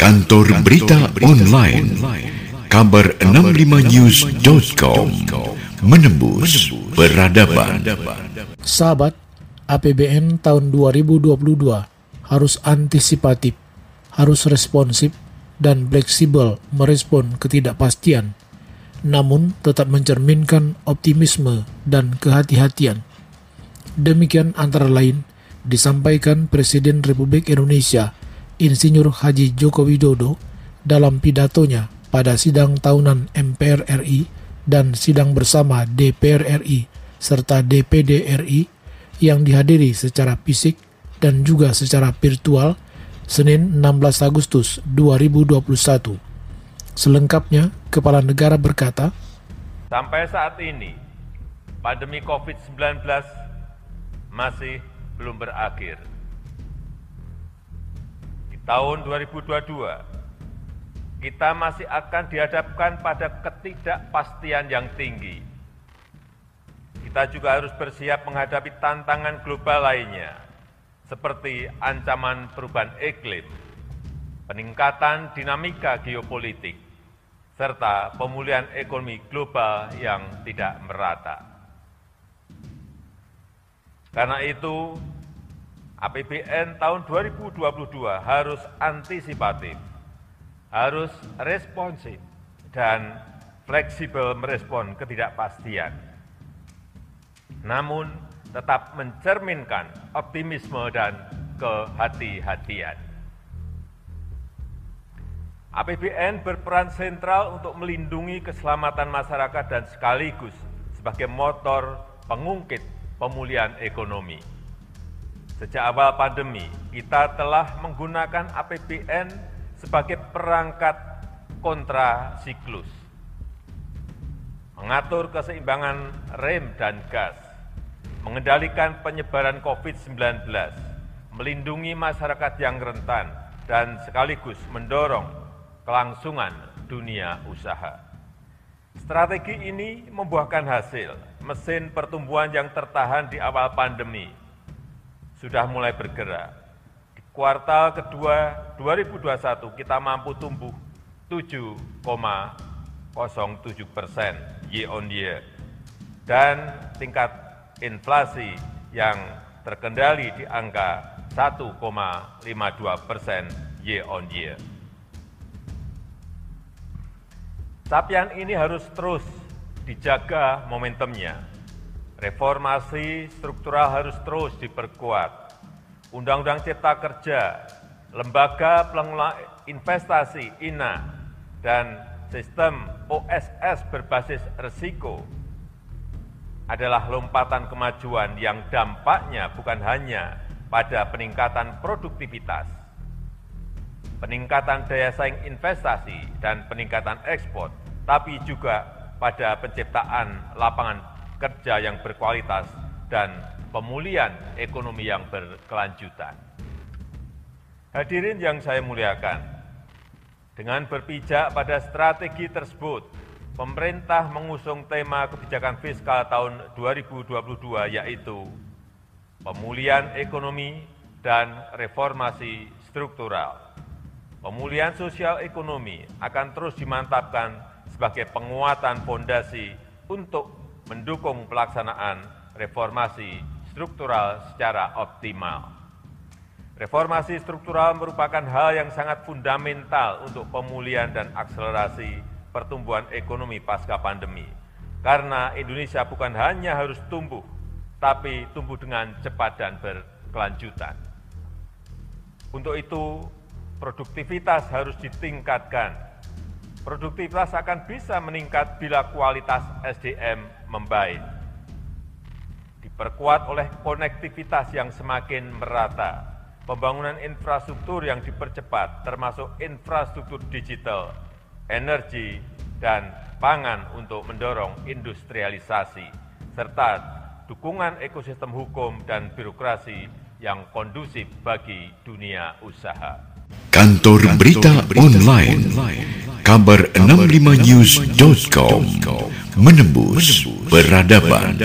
Kantor Berita Online Kabar 65news.com Menembus Peradaban. Sahabat, APBN tahun 2022 harus antisipatif, harus responsif, dan fleksibel merespon ketidakpastian, namun tetap mencerminkan optimisme dan kehati-hatian. Demikian antara lain disampaikan Presiden Republik Indonesia Insinyur Haji Joko Widodo dalam pidatonya pada sidang tahunan MPR RI dan sidang bersama DPR RI serta DPD RI yang dihadiri secara fisik dan juga secara virtual Senin 16 Agustus 2021. Selengkapnya, Kepala Negara berkata, Sampai saat ini, pandemi COVID-19 masih belum berakhir tahun 2022, kita masih akan dihadapkan pada ketidakpastian yang tinggi. Kita juga harus bersiap menghadapi tantangan global lainnya, seperti ancaman perubahan iklim, peningkatan dinamika geopolitik, serta pemulihan ekonomi global yang tidak merata. Karena itu, apbn tahun 2022 harus antisipatif, harus responsif, dan fleksibel merespon ketidakpastian. Namun, tetap mencerminkan optimisme dan kehati-hatian. APBN berperan sentral untuk melindungi keselamatan masyarakat dan sekaligus sebagai motor pengungkit pemulihan ekonomi. Sejak awal pandemi, kita telah menggunakan APBN sebagai perangkat kontrasiklus, mengatur keseimbangan rem dan gas, mengendalikan penyebaran COVID-19, melindungi masyarakat yang rentan, dan sekaligus mendorong kelangsungan dunia usaha. Strategi ini membuahkan hasil, mesin pertumbuhan yang tertahan di awal pandemi sudah mulai bergerak. Di kuartal kedua 2021 kita mampu tumbuh 7,07 persen year on year dan tingkat inflasi yang terkendali di angka 1,52 persen year on year. Capaian ini harus terus dijaga momentumnya Reformasi struktural harus terus diperkuat. Undang-undang Cipta Kerja, Lembaga Pengelola Investasi INA, dan sistem OSS berbasis risiko adalah lompatan kemajuan yang dampaknya bukan hanya pada peningkatan produktivitas, peningkatan daya saing investasi, dan peningkatan ekspor, tapi juga pada penciptaan lapangan kerja yang berkualitas, dan pemulihan ekonomi yang berkelanjutan. Hadirin yang saya muliakan, dengan berpijak pada strategi tersebut, pemerintah mengusung tema kebijakan fiskal tahun 2022 yaitu pemulihan ekonomi dan reformasi struktural. Pemulihan sosial ekonomi akan terus dimantapkan sebagai penguatan fondasi untuk mendukung pelaksanaan reformasi struktural secara optimal. Reformasi struktural merupakan hal yang sangat fundamental untuk pemulihan dan akselerasi pertumbuhan ekonomi pasca pandemi. Karena Indonesia bukan hanya harus tumbuh, tapi tumbuh dengan cepat dan berkelanjutan. Untuk itu, produktivitas harus ditingkatkan produktivitas akan bisa meningkat bila kualitas SDM membaik. Diperkuat oleh konektivitas yang semakin merata, pembangunan infrastruktur yang dipercepat, termasuk infrastruktur digital, energi, dan pangan untuk mendorong industrialisasi, serta dukungan ekosistem hukum dan birokrasi yang kondusif bagi dunia usaha. Kantor Berita Online kabar65news.com menembus peradaban.